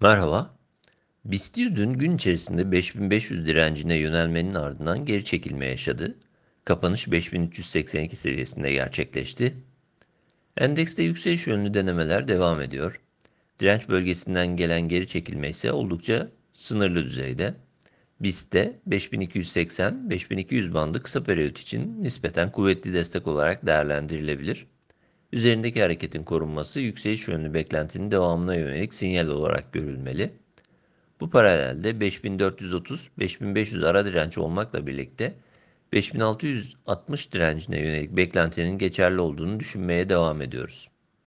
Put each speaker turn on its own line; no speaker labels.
Merhaba. BIST 100 dün gün içerisinde 5500 direncine yönelmenin ardından geri çekilme yaşadı. Kapanış 5382 seviyesinde gerçekleşti. Endekste yükseliş yönlü denemeler devam ediyor. Direnç bölgesinden gelen geri çekilme ise oldukça sınırlı düzeyde. BIST'te 5280-5200 bandı kısa periyot için nispeten kuvvetli destek olarak değerlendirilebilir. Üzerindeki hareketin korunması yükseliş yönlü beklentinin devamına yönelik sinyal olarak görülmeli. Bu paralelde 5430-5500 ara direnç olmakla birlikte 5660 direncine yönelik beklentinin geçerli olduğunu düşünmeye devam ediyoruz.